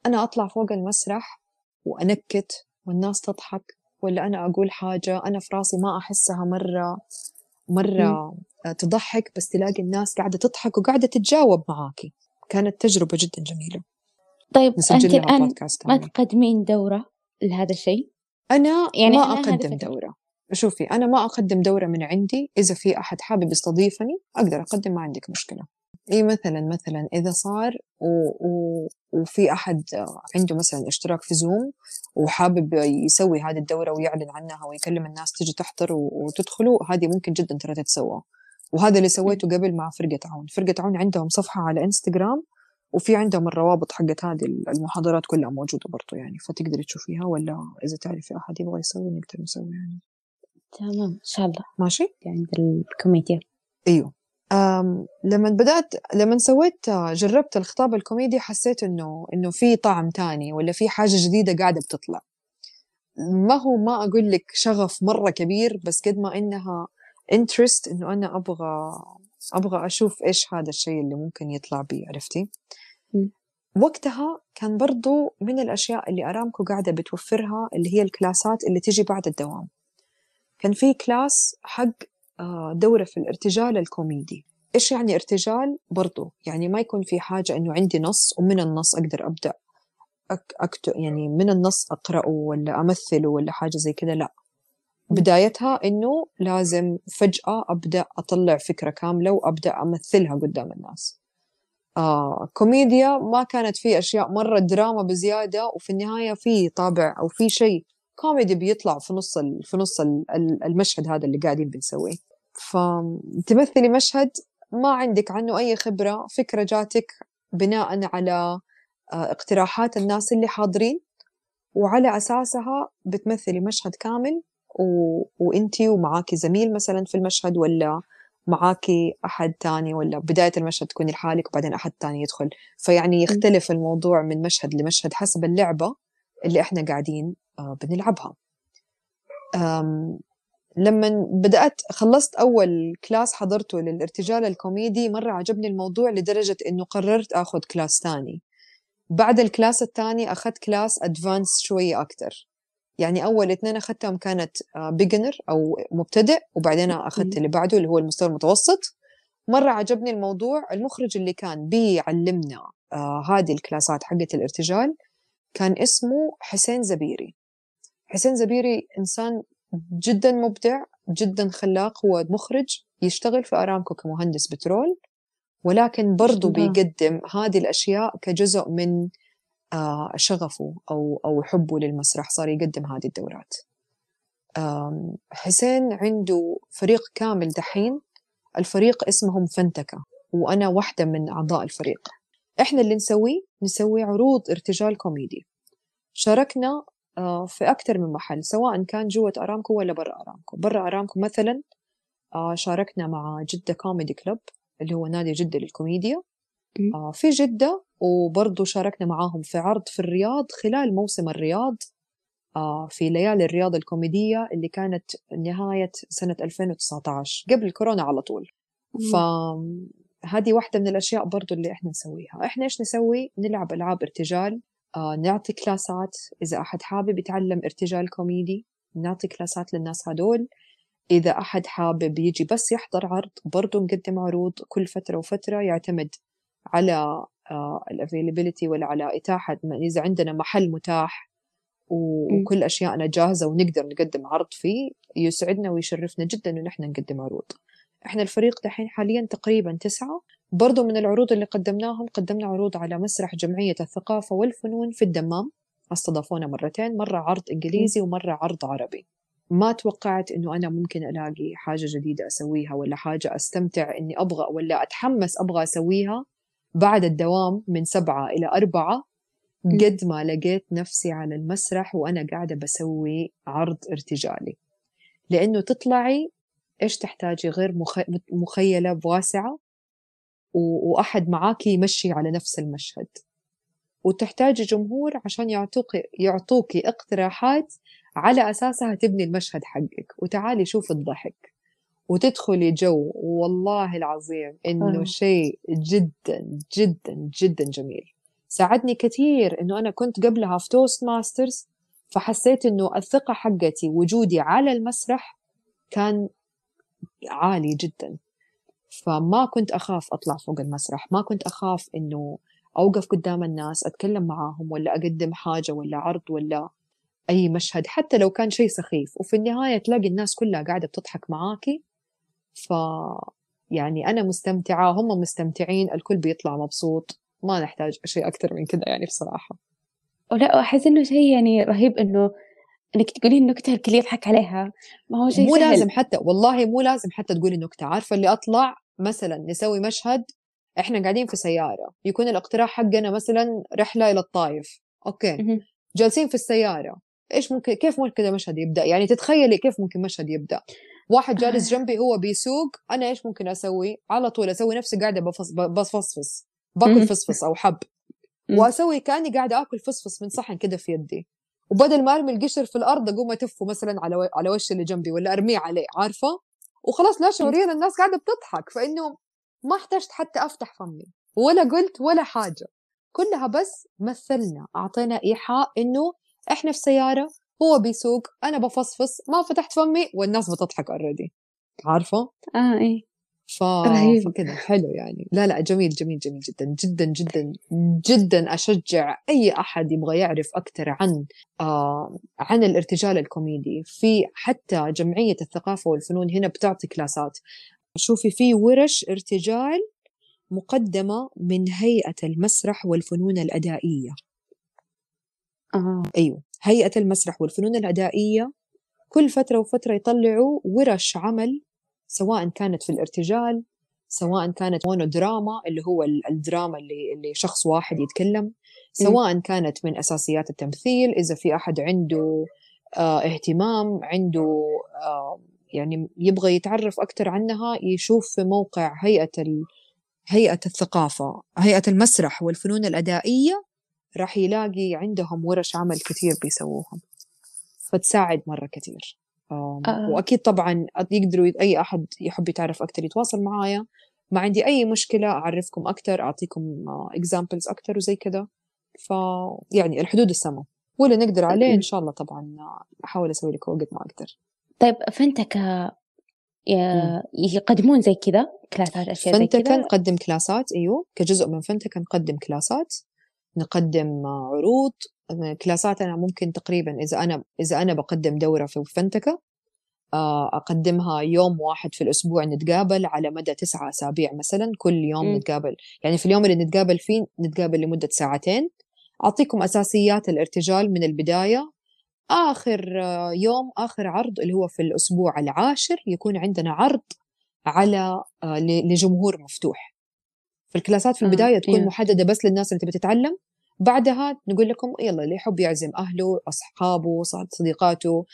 B: أنا أطلع فوق المسرح وأنكت والناس تضحك. ولا أنا أقول حاجة أنا في راسي ما أحسها مرة مرة م. تضحك بس تلاقي الناس قاعدة تضحك وقاعدة تتجاوب معاكي. كانت تجربة جدا جميلة.
A: طيب أنت الآن ما تقدمين دورة لهذا الشيء؟
B: أنا يعني ما أقدم دورة. شوفي أنا ما أقدم دورة من عندي. إذا في أحد حابب يستضيفني أقدر أقدم ما عندك مشكلة. إيه مثلا مثلا إذا صار و... و... وفي أحد عنده مثلا اشتراك في زوم وحابب يسوي هذه الدورة ويعلن عنها ويكلم الناس تجي تحضر وتدخلوا هذه ممكن جدا ترى تتسوى. وهذا اللي سويته قبل مع فرقة عون. فرقة عون عندهم صفحة على انستغرام وفي عندهم الروابط حقت هذه المحاضرات كلها موجودة برضو يعني فتقدري تشوفيها ولا إذا تعرفي أحد يبغى يسوي نقدر نسوي يعني.
A: تمام إن شاء الله.
B: ماشي؟
A: عند الكوميديا
B: لما بدأت لما سويت جربت الخطاب الكوميدي حسيت إنه إنه في طعم تاني ولا في حاجة جديدة قاعدة بتطلع ما هو ما أقول لك شغف مرة كبير بس قد ما إنها interest إنه أنا أبغى أبغى أشوف إيش هذا الشيء اللي ممكن يطلع بي عرفتي؟
A: م.
B: وقتها كان برضو من الأشياء اللي أرامكو قاعدة بتوفرها اللي هي الكلاسات اللي تجي بعد الدوام كان في كلاس حق دورة في الارتجال الكوميدي. إيش يعني ارتجال؟ برضو يعني ما يكون في حاجة إنه عندي نص ومن النص أقدر أبدأ أك أكتب يعني من النص أقرأه ولا أمثله ولا حاجة زي كذا لا. بدايتها إنه لازم فجأة أبدأ أطلع فكرة كاملة وأبدأ أمثلها قدام الناس. آه كوميديا ما كانت في أشياء مرة دراما بزيادة وفي النهاية في طابع أو في شيء كوميدي بيطلع في نص في نص المشهد هذا اللي قاعدين بنسويه. فتمثلي مشهد ما عندك عنه أي خبرة فكرة جاتك بناء على اقتراحات الناس اللي حاضرين وعلى أساسها بتمثلي مشهد كامل و... وإنتي ومعاكي زميل مثلا في المشهد ولا معاكي أحد تاني ولا بداية المشهد تكوني لحالك وبعدين أحد تاني يدخل. فيعني يختلف الموضوع من مشهد لمشهد حسب اللعبة اللي إحنا قاعدين بنلعبها. لما بدأت خلصت أول كلاس حضرته للارتجال الكوميدي مرة عجبني الموضوع لدرجة إنه قررت أخذ كلاس تاني. بعد الكلاس الثاني أخذت كلاس advanced شوية أكتر. يعني أول اثنين أخذتهم كانت beginner أو مبتدئ وبعدين أخذت اللي بعده اللي هو المستوى المتوسط. مرة عجبني الموضوع. المخرج اللي كان بيعلمنا آه هذه الكلاسات حقت الارتجال كان اسمه حسين زبيري. حسين زبيري إنسان جدا مبدع جدا خلاق هو مخرج يشتغل في أرامكو كمهندس بترول ولكن برضو بيقدم هذه الأشياء كجزء من شغفه أو أو حبه للمسرح صار يقدم هذه الدورات. حسين عنده فريق كامل دحين الفريق اسمهم فنتكة وأنا واحدة من أعضاء الفريق. إحنا اللي نسويه نسوي عروض ارتجال كوميدي. شاركنا في أكثر من محل سواء كان جوة أرامكو ولا برا أرامكو. برا أرامكو مثلا آه شاركنا مع جدة Comedy Club اللي هو نادي جدة للكوميديا. آه في جدة وبرضه شاركنا معاهم في عرض في الرياض خلال موسم الرياض. آه في ليالي الرياض الكوميدية اللي كانت نهاية سنة 2019 قبل كورونا على طول. فهذه واحدة من الأشياء برضو اللي إحنا نسويها. إحنا إيش نسوي؟ نلعب ألعاب ارتجال. آه نعطي كلاسات. إذا أحد حابب يتعلم ارتجال كوميدي نعطي كلاسات للناس هدول. إذا أحد حابب يجي بس يحضر عرض برضو نقدم عروض كل فترة وفترة يعتمد على الافيلابيلتي ولا على إتاحة إذا عندنا محل متاح وكل أشياءنا جاهزة ونقدر نقدم عرض فيه يسعدنا ويشرفنا جدا إنه نحن نقدم عروض. إحنا الفريق دحين حاليا تقريبا تسعة. برضو من العروض اللي قدمناهم قدمنا عروض على مسرح جمعية الثقافة والفنون في الدمام استضافونا مرتين مرة عرض إنجليزي ومرة عرض عربي. ما توقعت إنه أنا ممكن ألاقي حاجة جديدة أسويها ولا حاجة أستمتع إني أبغى ولا أتحمس أبغى أسويها بعد الدوام من سبعة إلى أربعة قد ما لقيت نفسي على المسرح وأنا قاعدة بسوي عرض ارتجالي. لأنه تطلعي إيش تحتاجي غير مخيلة واسعة؟ وأحد معاكي يمشي على نفس المشهد. وتحتاجي جمهور عشان يعطوك يعطوكي اقتراحات على أساسها تبني المشهد حقك. وتعالي شوف الضحك. وتدخلي جو والله العظيم إنه آه. شيء جدا جدا جدا جميل. ساعدني كثير إنه أنا كنت قبلها في Toastmasters فحسيت إنه الثقة حقتي وجودي على المسرح كان عالي جدا. فما كنت أخاف أطلع فوق المسرح ما كنت أخاف إنه أوقف قدام الناس أتكلم معاهم ولا أقدم حاجة ولا عرض ولا أي مشهد حتى لو كان شيء سخيف. وفي النهاية تلاقي الناس كلها قاعدة بتضحك معاكي ف يعني أنا مستمتعة هم مستمتعين الكل بيطلع مبسوط. ما نحتاج شيء أكثر من كذا يعني بصراحة.
A: ولا أحس إنه شيء يعني رهيب إنه إنك تقولين نكته الكل يضحك عليها. ما هو شيء
B: مو
A: سهل.
B: لازم حتى والله مو لازم حتى تقولي نكتة. عارفة اللي أطلع مثلا نسوي مشهد إحنا قاعدين في سيارة يكون الاقتراح حقنا مثلا رحلة إلى الطايف أوكي. جالسين في السيارة. إيش ممكن كيف ممكن المشهد يبدأ؟ يعني تتخيلي كيف ممكن مشهد يبدأ. واحد جالس آه. جنبي هو بيسوق أنا إيش ممكن أسوي؟ على طول أسوي نفسي قاعدة بفص بفصفص. باكل فصفص أو حب. وأسوي كأني قاعدة آكل فصفص من صحن كده في يدي. وبدل ما أرمي القشر في الأرض أقوم أتفه مثلا على على وش اللي جنبي ولا أرميه عليه عارفة؟ وخلاص لا شعوريا الناس قاعدة بتضحك فإنه ما احتجت حتى أفتح فمي ولا قلت ولا حاجة. كلها بس مثلنا أعطينا إيحاء إنه إحنا في سيارة هو بيسوق أنا بفصفص ما فتحت فمي والناس بتضحك already عارفة؟
A: آه إيه.
B: ف... فكذا حلو يعني. لا لا جميل جميل جميل جدا جدا جدا جدا أشجع أي أحد يبغى يعرف أكثر عن آه عن الارتجال الكوميدي. في حتى جمعية الثقافة والفنون هنا بتعطي كلاسات. شوفي في ورش ارتجال مقدمة من هيئة المسرح والفنون الأدائية.
A: آه.
B: أيوه هيئة المسرح والفنون الأدائية كل فترة وفترة يطلعوا ورش عمل سواء كانت في الارتجال سواء كانت مونودراما اللي هو الدراما اللي اللي شخص واحد يتكلم سواء كانت من أساسيات التمثيل إذا في أحد عنده آه اهتمام عنده آه يعني يبغى يتعرف أكثر عنها يشوف في موقع هيئة ال... هيئة الثقافة هيئة المسرح والفنون الأدائية راح يلاقي عندهم ورش عمل كثير بيسووهم فتساعد مرة كثير. وأكيد طبعا يقدروا أي أحد يحب يتعرف أكثر يتواصل معايا. ما عندي أي مشكلة أعرفكم أكثر أعطيكم اكزامبلز أكثر وزي كذا ف يعني الحدود السما واللي نقدر عليه إن شاء الله طبعا أحاول أسوي لك وقت ما أقدر.
A: طيب فأنتك يقدمون زي كذا كلاسات أشياء زي كذا؟
B: نقدم كلاسات أيوه كجزء من فنتك نقدم كلاسات. نقدم عروض كلاساتنا ممكن تقريبا إذا أنا إذا أنا بقدم دورة في فنتكه آه، أقدمها يوم واحد في الأسبوع نتقابل على مدى تسعة أسابيع مثلا كل يوم م. نتقابل. يعني في اليوم اللي نتقابل فيه نتقابل لمدة ساعتين. أعطيكم أساسيات الارتجال من البداية. آخر آه، يوم آخر عرض اللي هو في الأسبوع العاشر يكون عندنا عرض على آه، لجمهور مفتوح. في الكلاسات في البداية تكون إيه. محددة بس للناس اللي تبي تتعلم. بعدها نقول لكم يلا اللي يحب يعزم أهله أصحابه صديقاته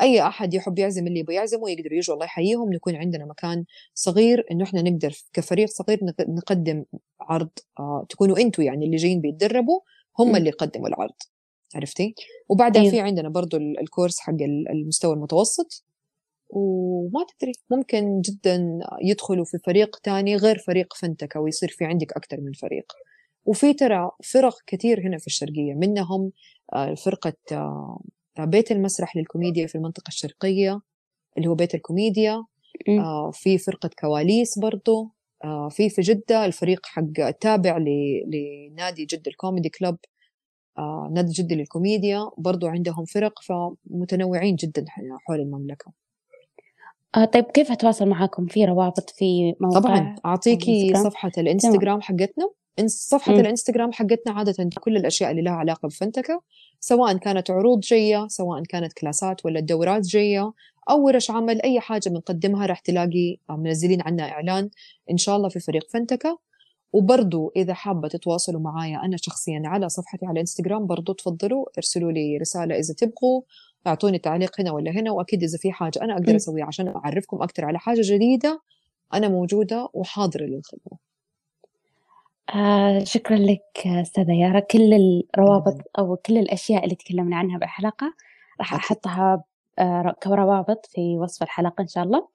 B: أي أحد يحب يعزم اللي يبغى يعزمه يقدروا يجوا الله يحييهم نكون عندنا مكان صغير إنه إحنا نقدر كفريق صغير نقدم عرض آه تكونوا أنتوا يعني اللي جايين بيتدربوا هم اللي يقدموا العرض عرفتي؟ وبعدها أيوه. في عندنا برضو الكورس حق المستوى المتوسط وما تدري ممكن جدا يدخلوا في فريق تاني غير فريق فنتكا ويصير في عندك أكثر من فريق. وفي ترى فرق كثير هنا في الشرقية. منهم آه، فرقة آه، بيت المسرح للكوميديا في المنطقة الشرقية اللي هو بيت الكوميديا. آه، في فرقة كواليس برضو. في في جدة الفريق حق تابع لنادي جدة الكوميدي كلوب نادي جدة للكوميديا. برضو عندهم فرق فمتنوعين جدا حول المملكة.
A: آه طيب كيف أتواصل معاكم؟ في روابط؟ في موقع؟
B: طبعا. أعطيكي صفحة الإنستغرام حقتنا. صفحة م. الإنستغرام حقتنا عادة كل الأشياء اللي لها علاقة بفنتكة سواء كانت عروض جاية سواء كانت كلاسات ولا دورات جاية أو ورش عمل أي حاجة بنقدمها راح تلاقي منزلين عنها إعلان إن شاء الله في فريق فنتكة. وبرضو إذا حابة تتواصلوا معايا أنا شخصيا على صفحتي على الإنستغرام برضو تفضلوا ارسلوا لي رسالة إذا تبغوا أعطوني تعليق هنا ولا هنا وأكيد إذا في حاجة أنا أقدر أسويها عشان أعرفكم أكثر على حاجة جديدة أنا موجودة وحاضرة للخدمة.
A: آه شكرا لك أستاذة يارا. كل الروابط أو كل الأشياء اللي تكلمنا عنها بالحلقة راح أحطها آه كروابط في وصف الحلقة إن شاء الله.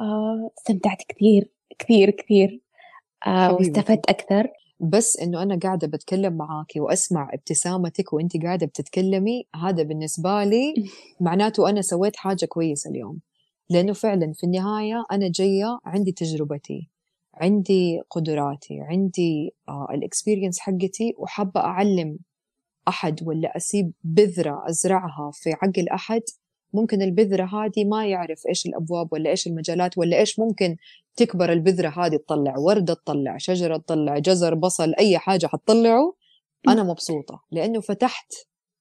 A: آه استمتعت كثير كثير كثير. آه واستفدت أكثر.
B: بس إنه أنا قاعدة بتكلم معاك وأسمع ابتسامتك وأنت قاعدة بتتكلمي هذا بالنسبة لي [LAUGHS] معناته أنا سويت حاجة كويسة اليوم. لأنه فعلا في النهاية أنا جاية عندي تجربتي. عندي قدراتي عندي آه الإكسبيرينس حقتي وحابة أعلم أحد ولا أسيب بذرة أزرعها في عقل أحد. ممكن البذرة هذه ما يعرف إيش الأبواب ولا إيش المجالات ولا إيش ممكن تكبر البذرة هذه تطلع وردة تطلع شجرة تطلع جزر بصل أي حاجة حتطلعه. أنا مبسوطة لأنه فتحت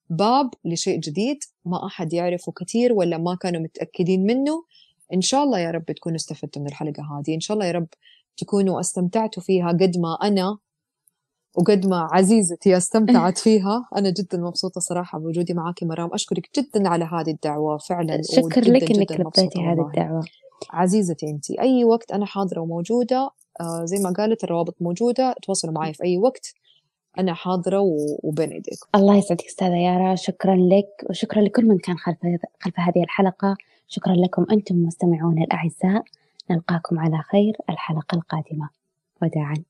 B: باب لشيء جديد ما أحد يعرفه كثير ولا ما كانوا متأكدين منه. إن شاء الله يا رب تكونوا استفدتوا من الحلقة هذه إن شاء الله يا رب تكونوا استمتعتوا فيها قد ما أنا وقد ما عزيزتي استمتعت [LAUGHS] فيها. أنا جدا مبسوطة صراحة بوجودي معك مرام. أشكرك جدا على هذه الدعوة فعلا
A: شكر لك إنك رديتي هذه الدعوة.
B: عزيزتي أنت أي وقت أنا حاضرة وموجودة آه زي ما قالت الروابط موجودة تواصلوا معي في أي وقت أنا حاضرة وبين إيديك
A: الله يسعدك أستاذة يارا. شكرا لك وشكرا لكل من كان خلف خلف هذه الحلقة. شكرا لكم أنتم مستمعون الأعزاء. نلقاكم على خير الحلقة القادمة. وداعا.